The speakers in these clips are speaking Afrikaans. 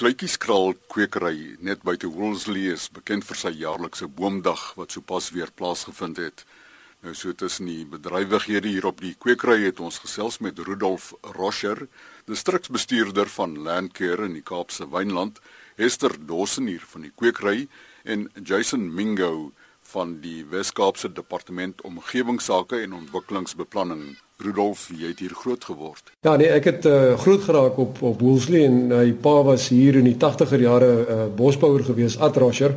Kluitjieskraal kwekery net buite Woolsley is bekend vir sy jaarlikse boomdag wat sopas weer plaasgevind het. Nou so tussen die bedrywighede hier op die kwekery het ons gesels met Rudolf Roscher, distriksbestuurder van Landcare in die Kaapse Wynland, Esther Dossen hier van die kwekery en Jason Mingo van die Wes-Kaapse Departement Omgewingsake en Ontwikkelingsbeplanning. Rudolf, jy het hier groot geword. Ja, nee, ek het uh, groot geraak op op Woolsley en my uh, pa was hier in die 80er jare 'n uh, bosbouer gewees, Atrosher.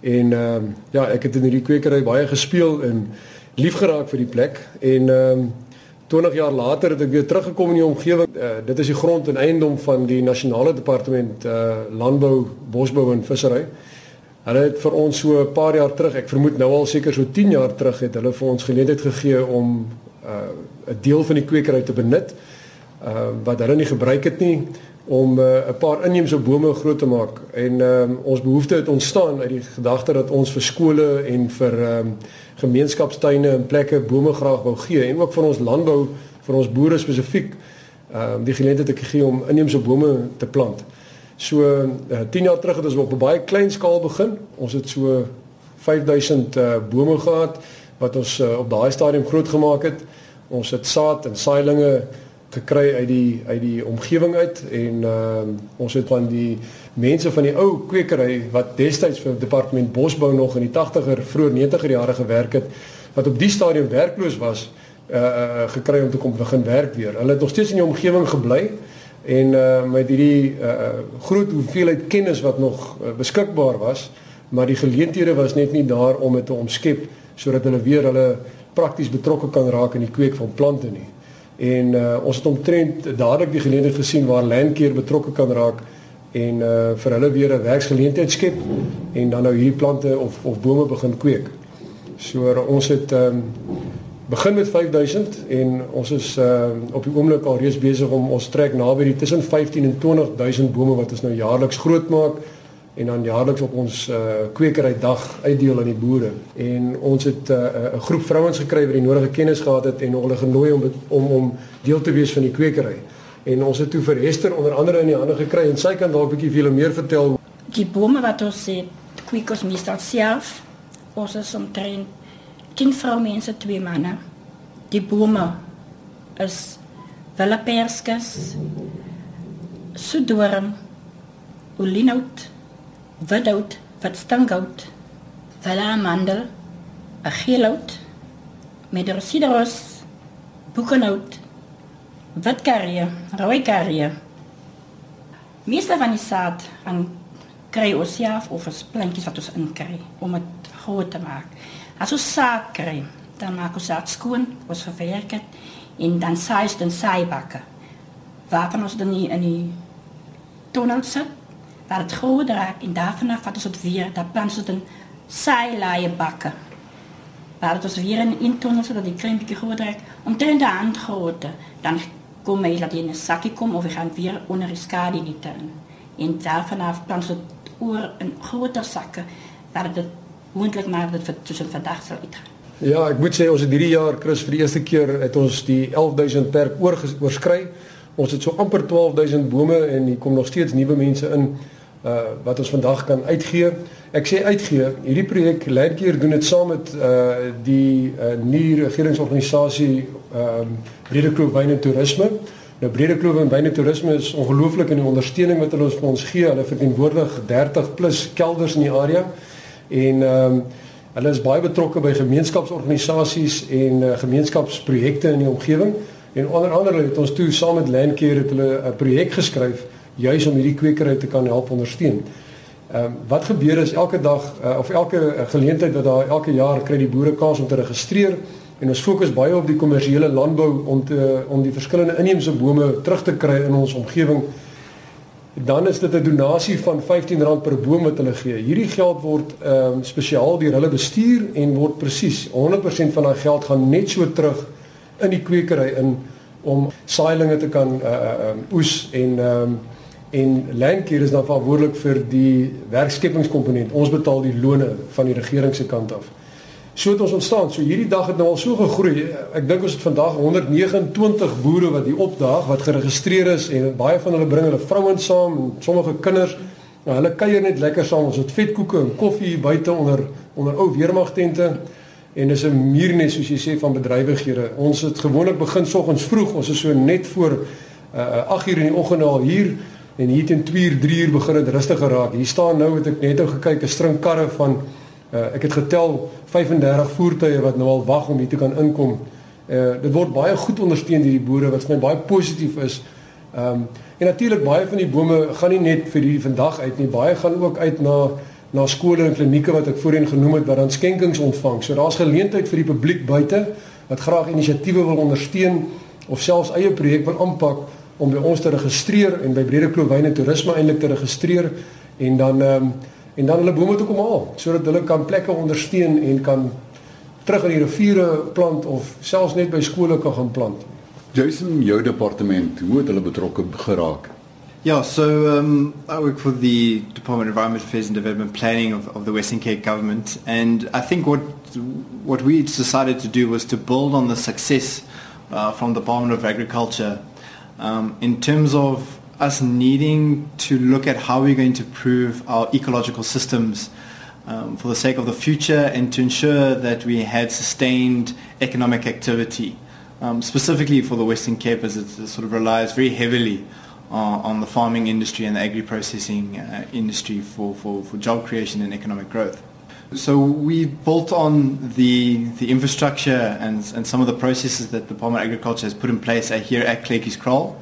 En ehm uh, ja, ek het in hierdie kwekery baie gespeel en lief geraak vir die plek en ehm um, 20 jaar later het ek weer teruggekom in die omgewing. Uh, dit is die grond en eiendom van die nasionale departement uh, landbou, bosbou en vissery. Hulle het vir ons so 'n paar jaar terug, ek vermoed nou al seker so 10 jaar terug het hulle vir ons geleentheid gegee om uh 'n deel van die kwekery te benut uh wat hulle nie gebruik het nie om 'n uh, paar inheemse bome groot te maak en um, ons behoefte het ontstaan uit die gedagte dat ons vir skole en vir um, gemeenskapstuine en plekke bome graag wou gee en ook vir ons landbou vir ons boere spesifiek um, die geleentheid te gee om inheemse bome te plant. So uh, 10 jaar terug het ons op 'n baie klein skaal begin. Ons het so 5000 uh, bome gehad wat ons uh, op daai stadium groot gemaak het. Ons het saad en saailinge gekry uit die uit die omgewing uit en uh, ons het van die mense van die ou kwekery wat destyds vir departement bosbou nog in die 80er vroeë 90er jare gewerk het wat op die stadium werkloos was uh, uh gekry om te kom begin werk weer. Hulle het nog steeds in die omgewing gebly en uh met hierdie uh groot hoeveelheid kennis wat nog uh, beskikbaar was, maar die geleenthede was net nie daar om dit te omskep sodat hulle weer hulle prakties betrokke kan raak in die kweek van plante nie. En uh, ons het omtrent dadelik die geleentheid gesien waar landkeer betrokke kan raak en uh, vir hulle weer 'n werksgeleentheid skep en dan nou hierdie plante of of bome begin kweek. So uh, ons het um, begin met 5000 en ons is uh, op die oomblik al reeds besig om ons trek naby die tussen 15 en 20000 bome wat ons nou jaarliks groot maak en dan jaarliks op ons uh, kwekery dag uitdeel aan die boere. En ons het eh, 'n uh, groep vrouens gekry wat die nodige kennis gehad het en hulle genooi om om om deel te wees van die kwekery. En ons het toe vir Hester onder andere in die hande gekry en sy kan dalk 'n bietjie veel meer vertel. Die bome wat ons het, kwekers meestal self. Ons is omtrent 10 vroumense, twee manne. Die bome is Willeperskes, Sudorum, Olinout, without wat stinghout, salamandel, 'n geelhout, medrosideros, boekenhout, witkarrie, rooi karrie. Meeste van die saad aan kry ons self of ons plantjies wat ons inkry om dit groot te maak. As ons saad kry, dan maak ons dit skoon, ons verwerk dit en dan saai ons dan saaibakke. Waarvan ons dan in die tonnel sit waar het groot raak en daarvan af wat het weer, dat plant het een saailaaie bakken. Waar het ons weer een intonnen zodat die klein beetje groot raakt, omtrent de hand grootte. Dan komen we dat in een zakje komen of we gaan weer onder de skade in die tuin. En daarvan af plant het oor een groter zakken, waar het moontlik maar dat het tussen vandaag zal uitgaan. Ja, ek moet sê ons het hierdie jaar Chris vir die eerste keer het ons die 11000 per oorskry. Ons het so amper 12000 bome en hier kom nog steeds nuwe mense in uh wat ons vandag kan uitgee. Ek sê uitgee, hierdie projek Landcare doen dit saam met uh die uh, nuwe regeringsorganisasie ehm um, Bredekloof Wyn en Toerisme. Nou Bredekloof Wyn en Toerisme is ongelooflik in die ondersteuning wat hulle vir ons gee. Hulle verteenwoordig 30 plus kelders in die area en ehm um, hulle is baie betrokke by gemeenskapsorganisasies en uh, gemeenskapsprojekte in die omgewing. En onder andere het ons toe saam met Landcare het hulle 'n projek geskryf juis om hierdie kwekery te kan help ondersteun. Ehm um, wat gebeur is elke dag uh, of elke uh, geleentheid wat daar elke jaar kry die boere kans om te registreer en ons fokus baie op die kommersiële landbou om te om die verskillende inheemse bome terug te kry in ons omgewing. Dan is dit 'n donasie van R15 per boom wat hulle gee. Hierdie geld word ehm um, spesiaal deur hulle bestuur en word presies 100% van daai geld gaan net so terug in die kwekery in om saailinge te kan uh, uh, um, oes en ehm um, en Landcare is dan verantwoordelik vir die werkskepingskomponent. Ons betaal die lone van die regering se kant af. So het ons ontstaan. So hierdie dag het nou al so gegroei. Ek dink ons het vandag 129 boere wat hier opdaag wat geregistreer is en baie van hulle bring hulle vrouens saam en sommige kinders. Nou hulle kuier net lekker saam. Ons het vetkoeke en koffie hier buite onder onder ou weermagtente. En dis 'n muurnes soos jy sê van bedrywighede. Ons het gewoonlik begin soggens vroeg. Ons is so net voor uh 8 uur in die oggend al hier en hier teen 2 uur, 3 uur begin dit rustiger raak. Hier staan nou het ek net nou gekyk 'n string karre van uh ek het getel 35 voertuie wat nou al wag om hier te kan inkom. Uh dit word baie goed ondersteun deur die boere wat vir my baie positief is. Um en natuurlik baie van die bome gaan nie net vir hierdie vandag uit nie. Baie gaan ook uit na na skole en klinieke wat ek voorheen genoem het wat dan skenkings ontvang. So daar's geleentheid vir die publiek buite wat graag inisiatiewe wil ondersteun of selfs eie projek wil aanpak om by ons te registreer en by Brede Kloof Wyne Toerisme eintlik te registreer en dan ehm um, en dan hulle bome toe kom haal sodat hulle kan plekke ondersteun en kan terug in die riviere plant of selfs net by skole kan gaan plant. Jason, jou departement, hoe het hulle betrokke geraak? Yeah, so um, I work for the Department of Environment Affairs and Development Planning of, of the Western Cape government, and I think what what we decided to do was to build on the success uh, from the Department of Agriculture um, in terms of us needing to look at how we're going to improve our ecological systems um, for the sake of the future and to ensure that we had sustained economic activity, um, specifically for the Western Cape as it sort of relies very heavily uh, on the farming industry and the agri-processing uh, industry for, for, for job creation and economic growth. So we built on the the infrastructure and, and some of the processes that the Department of Agriculture has put in place here at Clearkeys Kroll.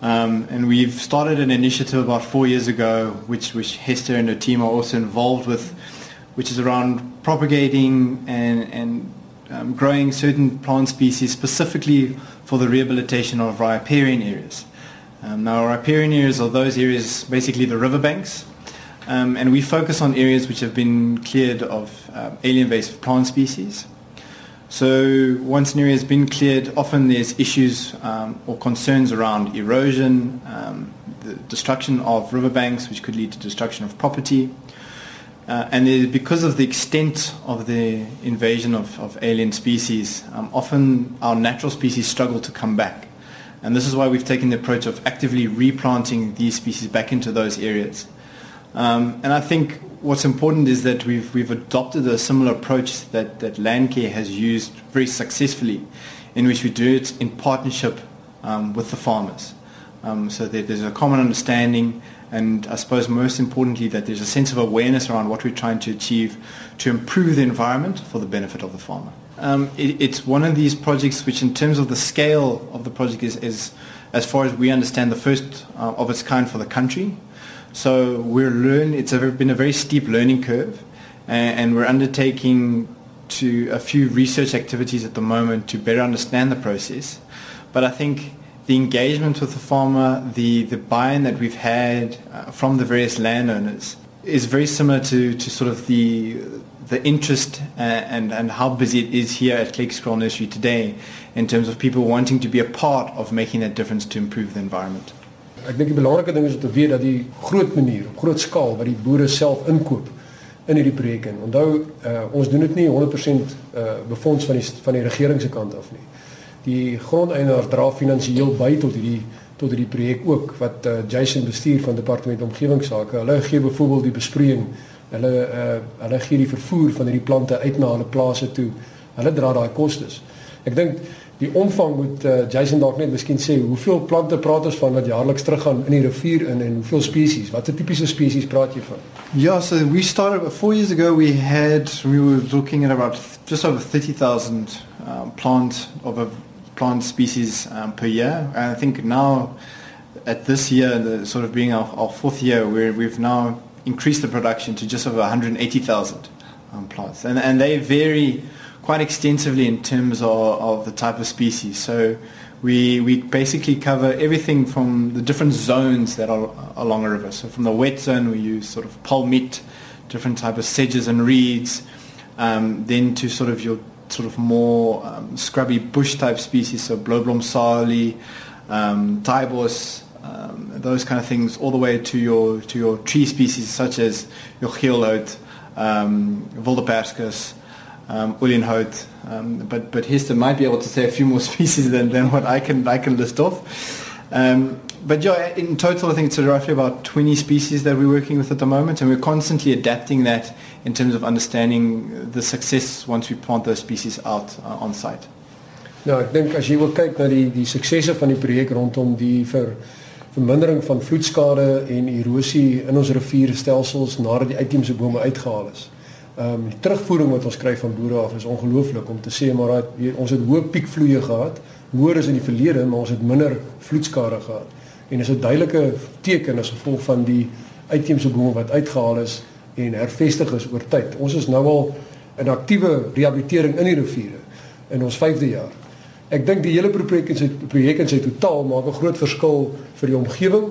Um, and we've started an initiative about four years ago, which, which Hester and her team are also involved with, which is around propagating and, and um, growing certain plant species specifically for the rehabilitation of riparian areas. Um, now, riparian areas are those areas, basically the riverbanks, um, and we focus on areas which have been cleared of uh, alien invasive plant species. So once an area has been cleared, often there's issues um, or concerns around erosion, um, the destruction of riverbanks, which could lead to destruction of property. Uh, and because of the extent of the invasion of, of alien species, um, often our natural species struggle to come back. And this is why we've taken the approach of actively replanting these species back into those areas. Um, and I think what's important is that we've, we've adopted a similar approach that, that Landcare has used very successfully, in which we do it in partnership um, with the farmers. Um, so that there's a common understanding and I suppose most importantly that there's a sense of awareness around what we're trying to achieve to improve the environment for the benefit of the farmer. Um, it, it's one of these projects which in terms of the scale of the project is, is as far as we understand the first uh, of its kind for the country. So we're learn. It's a, been a very steep learning curve, and, and we're undertaking to a few research activities at the moment to better understand the process. But I think the engagement with the farmer, the, the buy-in that we've had uh, from the various landowners is very similar to, to sort of the the interest uh, and, and how busy it is here at Click Scroll Nursery today in terms of people wanting to be a part of making that difference to improve the environment. Ek dink die belangrike ding is om te weet dat die groot manier, op groot skaal wat die boere self inkoop in hierdie projek en onthou uh, ons doen dit nie 100% uh, befonds van die van die regering se kant af nie. Die grondeienaars dra finansiëel by tot hierdie tot hierdie projek ook wat uh, Jason bestuur van departement omgewingsake. Hulle gee byvoorbeeld die besproeiing, hulle uh, hulle gee die vervoer van hierdie plante uit na hulle plase toe. Hulle dra daai kostes. Ek dink die omvang moet uh, Jason dalk net miskien sê hoeveel plante praat ons van wat jaarliks teruggaan in die rivier in en hoeveel spesies watter tipiese spesies praat jy van? Yeah so we started 4 years ago we had we were looking at about just over 30,000 um, plant of a plant species um, per year. And I think now at this year the sort of being our, our fourth year where we've now increased the production to just over 180,000 um, plants. And and they vary quite extensively in terms of, of the type of species. So we, we basically cover everything from the different zones that are along a river. So from the wet zone, we use sort of palmit, different type of sedges and reeds, um, then to sort of your sort of more um, scrubby bush type species, so blowblom sali, um, tybos, um, those kind of things, all the way to your to your tree species such as your geelhout, um, um, Ulienhout, um, but but Hester might be able to say a few more species than, than what I can I can list off. Um, but yeah, in total, I think it's roughly about 20 species that we're working with at the moment, and we're constantly adapting that in terms of understanding the success once we plant those species out uh, on site. Nou, ek dink as jy wil kyk na die die suksesse van die projek rondom die ver vermindering van vloedskade en erosie in ons rivierstelsels nadat die uitheemse bome uitgehaal is. Ehm um, die terugvoering wat ons kry van boere af is ongelooflik om te sê maar dat ons het hoë piekvloeie gehad, hoër as in die verlede, maar ons het minder vloedskade gehad. En is 'n duidelike teken as gevolg van die uitheemse bome wat uitgehaal is en hervestig is oor tyd. Ons is nou al in aktiewe rehabilitering in die riviere in ons 5de jaar. Ek dink die hele projek in sy projek in sy totaal maak 'n groot verskil vir die omgewing,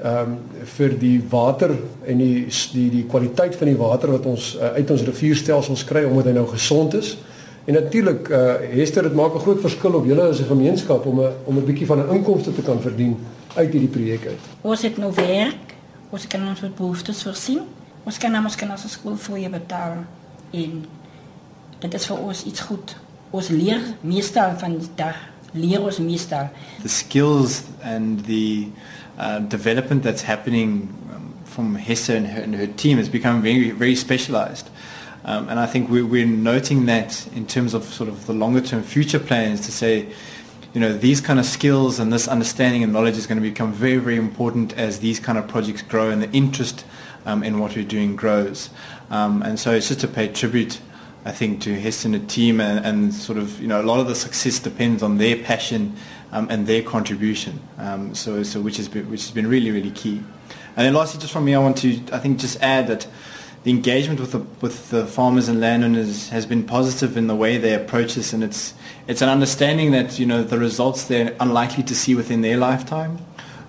ehm um, vir die water en die die die kwaliteit van die water wat ons uh, uit ons rivierstelsels kry omdat hy nou gesond is. En natuurlik uh Hester dit maak 'n groot verskil op julle as 'n gemeenskap om 'n om 'n bietjie van 'n inkomste te kan verdien uit hierdie projek uit. Ons het nou werk, ons kan ons behoeftes voorsien. Ons kan namens kan ons skool vir jou betaal en dit is vir ons iets goed ons leer meestal van dag leer ons meestal the skills and the uh, development that's happening um, from Hessa and her, and her team has become very very specialized. Um, and I think we're, we're noting that in terms of sort of the longer term future plans to say you know these kind of skills and this understanding and knowledge is going to become very very important as these kind of projects grow and the interest um, in what we're doing grows. Um, and so it's just to pay tribute I think to Hess and the team and, and, sort of you know a lot of the success depends on their passion um, and their contribution. Um, so so which has been which has been really really key. And then lastly, just from me, I want to I think just add that the engagement with the with the farmers and landowners has been positive in the way they approach this, and it's it's an understanding that you know the results they're unlikely to see within their lifetime.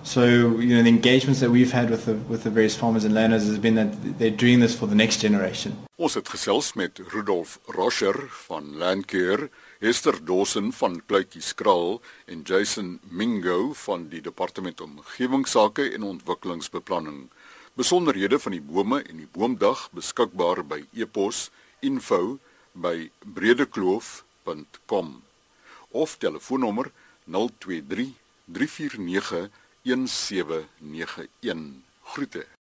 So you know the engagements that we've had with the with the various farmers and landowners has been that they're doing this for the next generation. Ons het gesels met Rudolf Roscher van Landcare, Esther Dawson van Kluitjies Kraal en Jason Mingo van die Departement Omgewingsake en Ontwikkelingsbeplanning. Besonderhede van die bome en die boomdag beskikbaar by e-pos info@bredekloof.com of telefoonnommer 023 349 1791 Groete